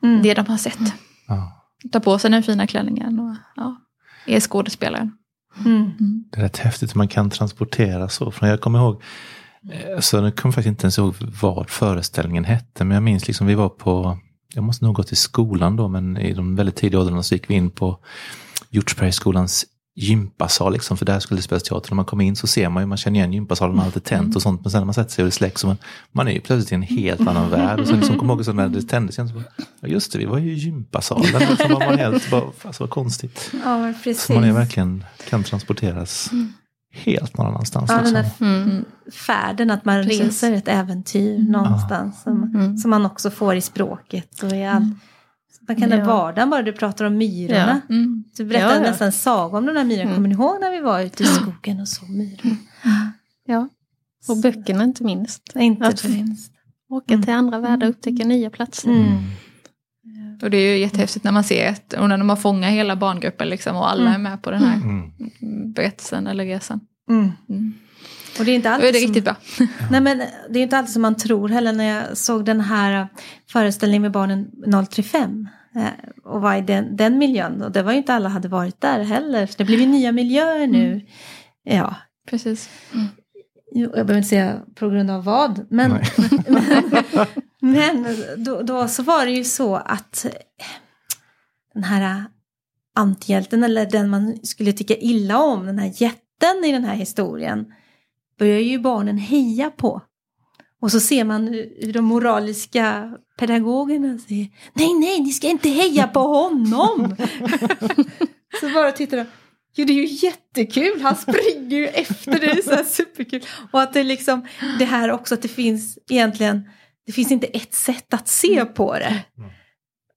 mm. Det de har sett. Ja. Tar på sig den fina klänningen ja, är skådespelaren. Mm. mm. Det är rätt häftigt hur man kan transportera så. För jag kommer ihåg, eh, så jag kommer faktiskt inte ens ihåg vad föreställningen hette, men jag minns liksom vi var på, jag måste nog gå till skolan då, men i de väldigt tidiga åldrarna så gick vi in på Hjortsbergsskolans gympasal, liksom, för där skulle det spelas teater. När man kommer in så ser man ju, man känner igen gympasalen, allt är tänt och sånt. Men sen när man sätter sig och det släcks, man, man är ju plötsligt i en helt annan värld. Och sen liksom, kommer ihåg när det tändes igen, så bara, ja just det, vi var ju i gympasalen. Liksom, man var helt, bara, alltså vad konstigt. Ja, precis. Så man är verkligen kan transporteras mm. helt någon annanstans. Ja, liksom. den där mm. färden, att man precis. reser ett äventyr mm. någonstans. Som, mm. som man också får i språket och i allt mm. Man kan ja. vardagen bara du pratar om myrorna. Ja. Mm. Du berättade ja, ja. nästan en saga om de där myrorna. Mm. Kommer ni ihåg när vi var ute i skogen och såg myrorna? Ja, och böckerna inte minst. Inte att minst. Åka mm. till andra världar och upptäcka nya platser. Mm. Och det är ju jättehäftigt när man ser att och när man fångar hela barngruppen liksom, och alla mm. är med på den här mm. berättelsen eller resan. Och det är inte alltid det är riktigt bra. Nej, men det är inte alltid som man tror heller när jag såg den här föreställningen med barnen 035 eh, och var i den, den miljön. Och det var ju inte alla hade varit där heller. För det blev ju nya miljöer nu. Mm. Ja, precis. Mm. Jag behöver inte säga på grund av vad. Men, men, då, då, så var det ju så att den här antihjälten eller den man skulle tycka illa om, den här jätten i den här historien börjar ju barnen heja på. Och så ser man hur de moraliska pedagogerna säger Nej, nej, ni ska inte heja på honom! så bara tittar de. Jo, det är ju jättekul, han springer ju efter dig, så här superkul. Och att det liksom, det här också att det finns egentligen, det finns inte ett sätt att se på det.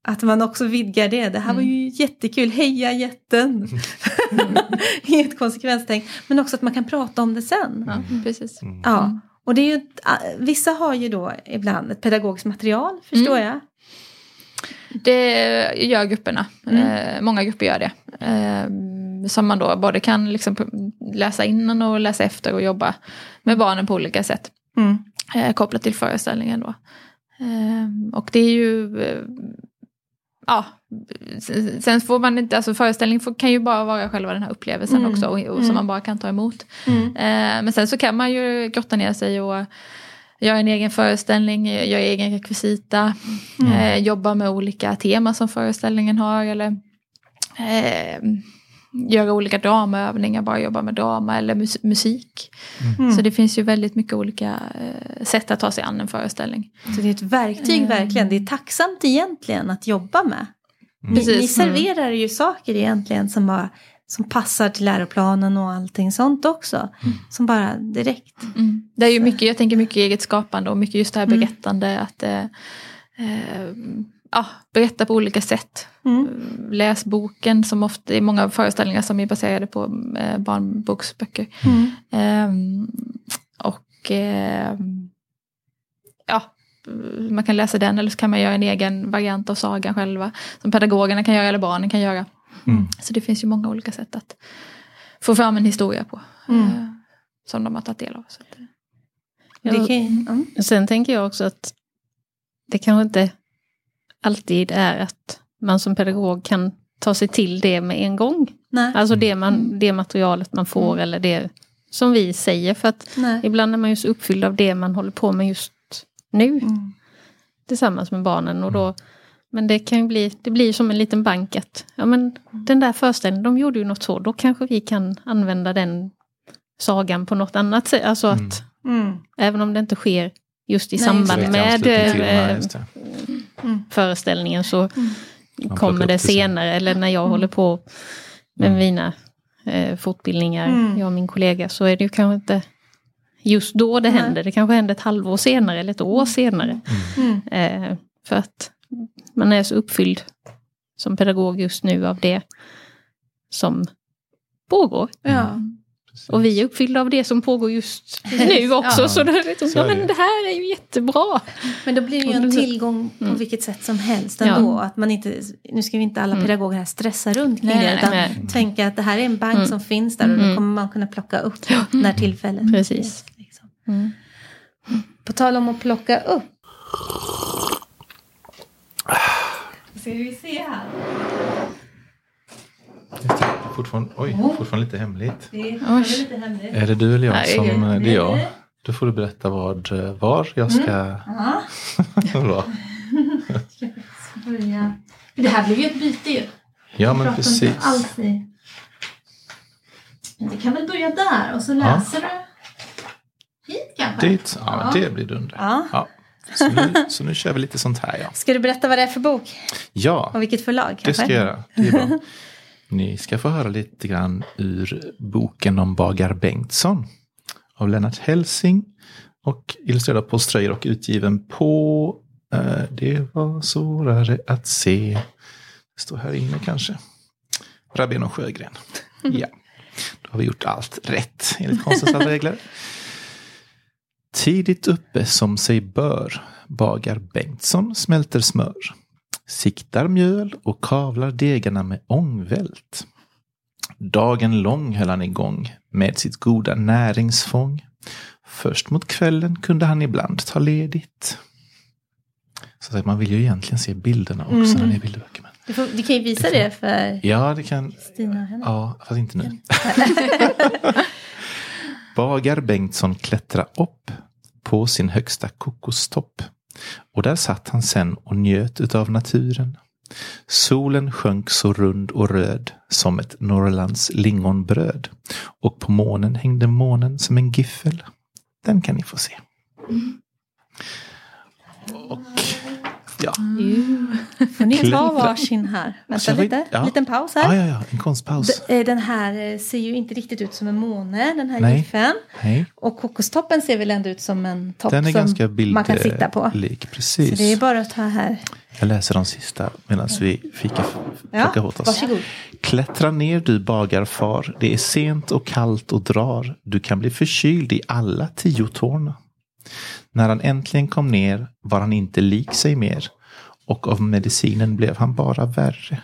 Att man också vidgar det. Det här var ju mm. jättekul, heja jätten! I ett konsekvenstänk. Men också att man kan prata om det sen. Ja, precis. Mm. Ja. Och det är ju, vissa har ju då ibland ett pedagogiskt material, förstår mm. jag. Det gör grupperna. Mm. Eh, många grupper gör det. Eh, som man då både kan liksom läsa innan och läsa efter och jobba med barnen på olika sätt. Mm. Eh, kopplat till föreställningen då. Och det är ju ja, sen får man inte, alltså föreställningen kan ju bara vara själva den här upplevelsen mm. också och, och mm. som man bara kan ta emot. Mm. Eh, men sen så kan man ju grotta ner sig och göra en egen föreställning, göra egen rekvisita, mm. eh, jobba med olika teman som föreställningen har eller eh, göra olika dramaövningar, bara jobba med drama eller mus musik. Mm. Så det finns ju väldigt mycket olika eh, sätt att ta sig an en föreställning. Så det är ett verktyg mm. verkligen, det är tacksamt egentligen att jobba med. Mm. Ni, ni serverar ju saker egentligen som, bara, som passar till läroplanen och allting sånt också. Mm. Som bara direkt. Mm. Det är ju mycket, jag tänker mycket eget skapande och mycket just det här mm. berättande. Att, eh, eh, ja, berätta på olika sätt. Mm. Läs boken som ofta är många föreställningar som är baserade på eh, barnboksböcker. Mm. Eh, och eh, ja, man kan läsa den eller så kan man göra en egen variant av sagan själva. Som pedagogerna kan göra eller barnen kan göra. Mm. Så det finns ju många olika sätt att få fram en historia på. Mm. eh, Som de har tagit del av. Så att, eh, Det kan, ju- mm. Sen tänker jag också att det kanske inte alltid är att man som pedagog kan ta sig till det med en gång. Nej. Alltså det, man, det materialet man får eller det som vi säger. För att Nej. ibland är man ju så uppfylld av det man håller på med just nu. Mm. tillsammans med barnen. Och då, men det kan ju bli, det blir som en liten bank att ja, men den där föreställningen, de gjorde ju något så, då kanske vi kan använda den sagan på något annat sätt. Alltså Mm. att Mm. även om det inte sker just i Nej, samband i med eh, nej, just det. föreställningen så plockar kommer det det sen. senare eller när jag håller på med Mm. mina eh, fortbildningar, Mm. jag och min kollega, så är det ju kanske inte just då det Nej. händer. Det kanske händer ett halvår senare eller ett år senare. Mm. Eh, för att man är så uppfylld som pedagog just nu av det som pågår. Ja. Och vi är uppfyllda av det som pågår just nu också. Ja. Så, då liksom, Så ja, men det. här är ju jättebra. Men då blir det ju en tillgång på Mm. vilket sätt som helst Ja. ändå. Att man inte, nu ska vi inte alla Mm. pedagoger här stressa runt kring Nej, det. Utan nej. tänka att det här är en bank Mm. som finns där och då Mm. kommer man kunna plocka upp när tillfället Precis. Mm. På tal om att plocka upp. Ska vi se här. Fortfarande, oj, fortfarande lite hemligt. Det är, lite hemligt. Är det du eller jag Nej, som... det Det är jag. Då får du berätta vad, eh, var jag ska... Ja, vara. börja. För det här blev ju ett byte ju. Ja, men precis. Inte alls i... Men vi kan väl börja där och så läser du hit kanske? Dit. Ja, Ja. det blir dunder. Ja. Ja. Så, nu, så nu kör vi lite sånt här, ja. Ska du berätta vad det är för bok? Ja, Och vilket förlag det kanske? ska jag göra. Det är bra. Ni ska få höra lite grann ur boken om Bagar Bengtsson av Lennart Helsing och illustrerad på Ströjer och utgiven på eh, Det var svårare att se. Det står här inne kanske. Rabén och Sjögren. Ja, då har vi gjort allt rätt enligt konstens alla regler. Tidigt uppe som sig bör bagar Bengtsson smälter smör. Siktar mjöl och kavlar degarna med ångvält. Dagen lång höll han igång med sitt goda näringsfång. Först mot kvällen kunde han ibland ta ledigt. Så att man vill ju egentligen se bilderna också Mm. när det är bilderböcker. Du, får, du kan ju visa det för Ja, det kan... Stina och henne. Ja, fast inte nu. Bagar Bengtsson klättra upp på sin högsta kokostopp. Och där satt han sen och njöt utav naturen. Solen sjönk så rund och röd som ett Norrlands lingonbröd. Och på månen hängde månen som en giffel. Den kan ni få se. Och ja, Får ni ta varsin här? Vänta lite. ja. Liten paus ja, här. ja, ja en konstpaus. D- eh, Den här eh, ser ju inte riktigt ut som en måne, den här Nej. giffen. Nej, Och kokostoppen ser väl ändå ut som en topp den är som ganska man kan sitta på. Så Precis. det är bara att ta här. Jag läser de sista medan vi fika Ja, åt oss. varsågod. Klättra ner du bagarfar, det är sent och kallt och drar. Du kan bli förkyld i alla tio tårna. När han äntligen kom ner var han inte lik sig mer. Och av medicinen blev han bara värre.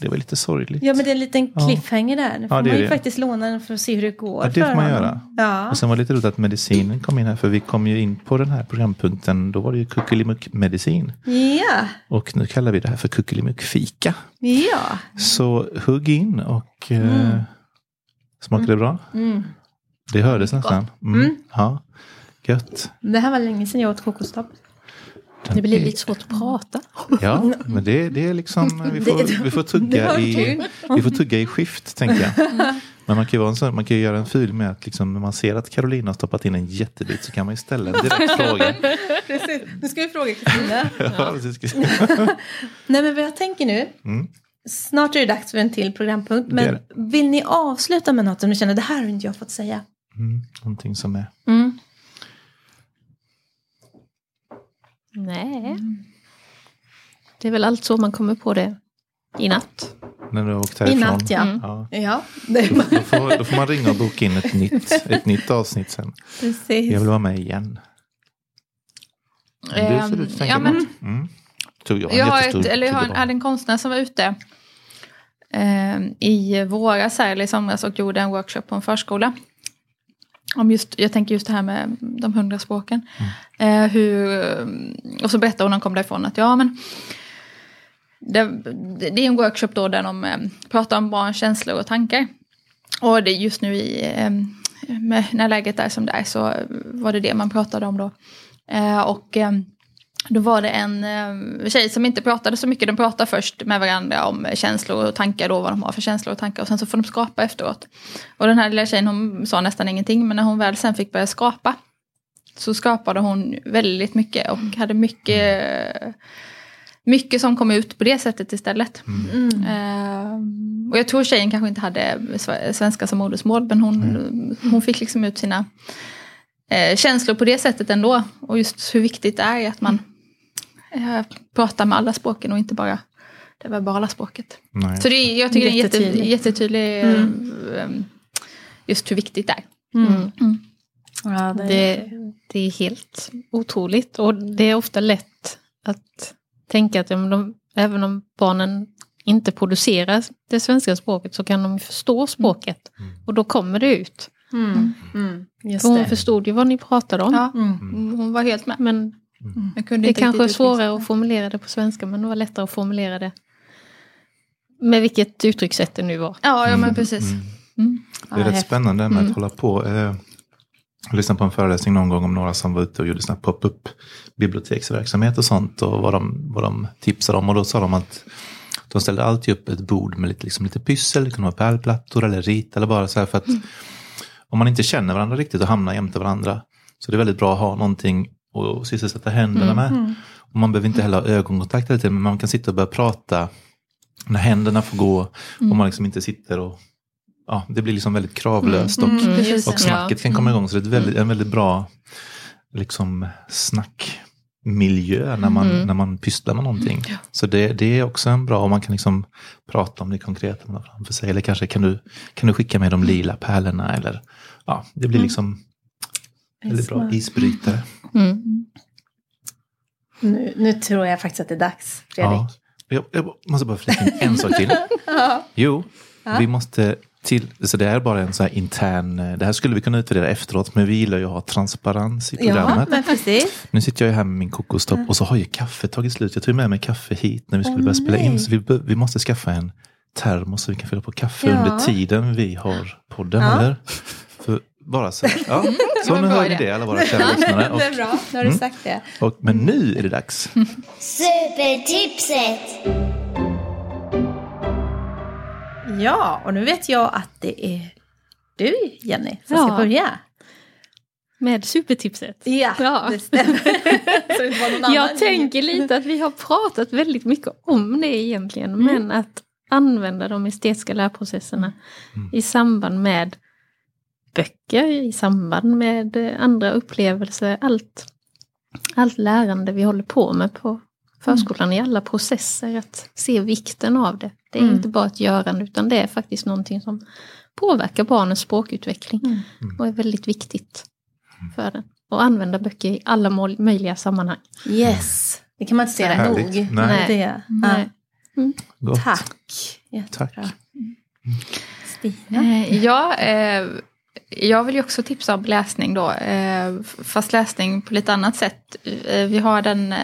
Det var lite sorgligt. Ja men det är en liten Ja. cliffhanger där. Nu får Ja, det är man ju det. faktiskt låna den för att se hur det går Ja, det får man honom. göra. Ja. Och sen var det lite roligt att medicinen kom in här, för vi kom ju in på den här programpunkten, då var det ju kuckelimuck-medicin. ja, Och nu kallar vi det här för kuckelimuck-fika. ja. Så hugg in och eh, smakade det bra? Mm. Det hördes nästan. Mm. Mm. Ja, gött. Det här var länge sedan jag åt kokostopp. Det blir lite svårt att prata. Ja, men det, det är liksom, vi får, Det- vi får, det tugga, i, vi får tugga i skift, tänker jag. Men man kan ju, sån, man kan ju göra en fil med att liksom, när man ser att Carolina har stoppat in en jättebit så kan man ju ställa en direkt fråga. Precis. Nu ska vi fråga Kristina. Ja. Nej men vad jag tänker nu. Mm. Snart är det dags för en till programpunkt. Det är Men vill ni avsluta med något som ni känner det här har inte jag fått säga? Mm, någonting som är... Mm. Nej. Det är väl allt så man kommer på det i natt. När du har åkt I härifrån. natt ja. Mm. Ja. Ja, Då, då, får, då får man ringa och boka in ett nytt, ett nytt avsnitt sen. precis. Jag vill vara med igen. Det ser Ehm, ut, tänker ja, men- Mm. Tog jag, en Jag, har ett, eller jag har, tugga hade en konstnär som var ute eh, i våras här, eller i somras och gjorde en workshop på en förskola. Om just, jag tänker just det här med de hundra språken. Mm. Eh, hur, och så berättade hon när hon kom därifrån att ja men det, det är en workshop då där de eh, pratar om barns känslor och tankar. Och det är just nu i, eh, med, när läget är som det är så var det det man pratade om då. Eh, och eh, då var det en eh, tjej som inte pratade så mycket. De pratar först med varandra om känslor och tankar då, vad de har för känslor och tankar. Och sen så får de skapa efteråt. Och den här lilla tjejen hon sa nästan ingenting. Men när hon väl sen fick börja skapa. Så skapade hon väldigt mycket och hade mycket, mycket som kom ut på det sättet istället. Mm. Eh, och jag tror tjejen kanske inte hade sve- svenska som modersmål. Men hon, hon fick liksom ut sina eh, känslor på det sättet ändå. Och just hur viktigt det är att man eh, pratar med alla språken och inte bara det verbala språket. Nej. Så det, är- jag tycker det är jätte, Jättetydligt. jättetydlig Mm. eh, eh, just hur viktigt det är. Mm. Ja, det, Det, det är helt otroligt och det är ofta lätt att tänka att men de, även om barnen inte producerar det svenska språket så kan de förstå språket och då kommer det ut. mm. Mm. Hon det. förstod ju vad ni pratade om. Ja, Mm. hon var helt med. Men Jag kunde det inte kanske är svårare att formulera det på svenska men det var lättare att formulera det med vilket uttryckssätt det nu var. Ja, ja men precis. Mm. Mm. Det är rätt häftigt. spännande med Mm. att hålla på. Eh, jag lyssnade på en föreläsning någon gång om några som var ute och gjorde såna här pop-up biblioteksverksamhet och sånt och vad de, vad de tipsade om. Och då sa de att de ställde alltid upp ett bord med lite, liksom lite pyssel, det kunde vara pärlplattor eller rit eller bara så här för att om man inte känner varandra riktigt och hamnar jämte varandra så det är väldigt bra att ha någonting att sysselsätta händerna med. Mm. Och man behöver inte heller ha ögonkontakt hela tiden men man kan sitta och börja prata när händerna får gå och man liksom inte sitter och ja, det blir liksom väldigt kravlöst och, Mm, precis. och snacket kan komma igång. Så det är väldigt, en väldigt bra liksom, snackmiljö när man, Mm. när man pysslar med någonting. Så det, det är också en bra, om man kan liksom prata om det konkreta man har framför sig. Eller kanske kan du, kan du skicka med de lila pärlorna eller ja, det blir liksom väldigt bra isbrytare. Mm. Nu, nu tror jag faktiskt att det är dags, Fredrik. Ja. Jag, jag måste bara flika in en sak till. Jo, vi måste till, så det är bara en så här intern, det här skulle vi kunna utvärdera efteråt, men vi gillar ju att ha transparens i Ja, programmet. men precis. Nu sitter jag ju här med min kokostopp och så har ju kaffet tagit slut. Jag tog med mig kaffe hit när vi skulle Åh, börja spela in. nej. Så vi, vi måste skaffa en termos så vi kan fylla på kaffe Ja. under tiden vi har podden. Ja. Eller? Bara så. Ja. Så var en nu bra hör ni idé. det alla våra kära lyssnare. Det är Och, bra, nu har du sagt det. och, men nu är det dags. Supertipset! Ja, och nu vet jag att det är du, Jenny, som Ja. ska börja. Med supertipset. Ja, Ja. det stämmer. Så. Jag tänker lite att vi har pratat väldigt mycket om det egentligen. Men att använda de estetiska lärprocesserna i samband med böcker, i samband med eh, andra upplevelser. Allt, allt lärande vi håller på med på förskolan i alla processer. Att se vikten av det. Det är Mm. inte bara ett görande utan det är faktiskt någonting som påverkar barnens språkutveckling. Mm. Och är väldigt viktigt för den. Och använda böcker i alla möjliga sammanhang. Yes, det kan man inte säga nog. Nej. Det. Nej. Gott. Tack. Jättebra. Tack. Stina? Eh, ja, eh, jag vill ju också tipsa om läsning då. Eh, fast läsning på lite annat sätt. Eh, vi har den eh,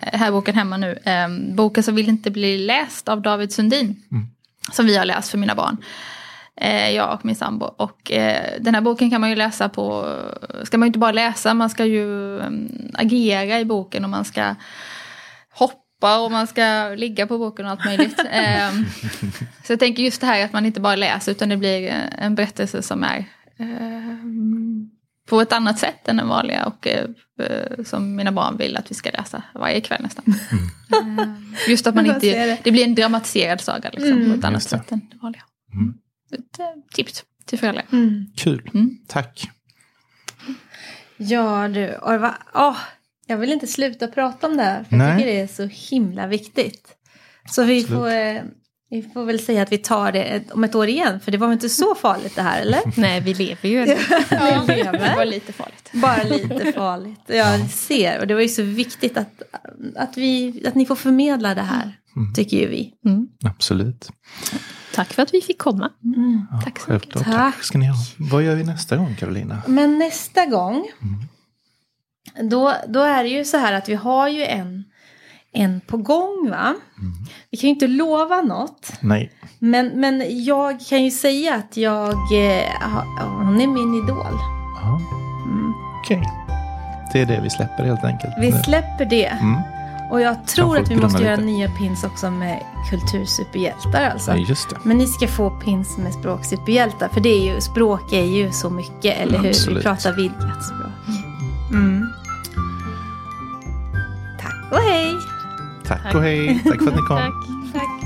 här boken hemma nu. Boken som vill inte bli läst av David Sundin. Mm. Som vi har läst för mina barn. Jag och min sambo. Och den här boken kan man ju läsa på, ska man ju inte bara läsa, man ska ju eh, agera i boken och man ska hoppa och man ska ligga på boken och allt möjligt. Så jag tänker just det här att man inte bara läser utan det blir en berättelse som är på ett annat sätt än den vanliga och eh, eh, som mina barn vill att vi ska läsa varje kväll nästan. Eh, just att man inte, det. det blir en dramatiserad saga liksom, Mm. på ett annat sätt än det vanliga. Mm. Ett eh, tips till föräldrar. Mm. Kul. Mm. Tack. Ja du, var, åh, jag vill inte sluta prata om det här. För Nej. jag tycker det är så himla viktigt. Så vi Absolut. får, eh, Vi får väl säga att vi tar det om ett år igen, för det var väl inte så farligt det här, eller? Nej, vi lever ju ännu. Ja, Vi lever. det var lite farligt. Bara lite farligt. Jag ser, och det var ju så viktigt att, att, vi, att ni får förmedla det här, tycker ju vi. Mm. Absolut. Tack för att vi fick komma. Ja, Tack så mycket. självklart. Tack. Ska ni ha. Vad gör vi nästa gång Carolina? Men nästa gång, då, då är det ju så här att vi har ju en, en på gång, va? Vi kan ju inte lova något. Nej. Men, men jag kan ju säga att jag, eh, hon är min idol. Ja. Okej. Det är det vi släpper helt enkelt. Vi släpper det. Mm. Och jag tror att vi måste glömma göra lite? nya pins också med kultursuperhjältar alltså. Ja, just det. Men ni ska få pins med språksuperhjältar. För det är ju, språk är ju så mycket, eller hur? Vi Absolut. pratar vidgat språk. Mm. Tack och hej! Tack, Tack. och hej. Tack för att ni kom. Tack. Tack.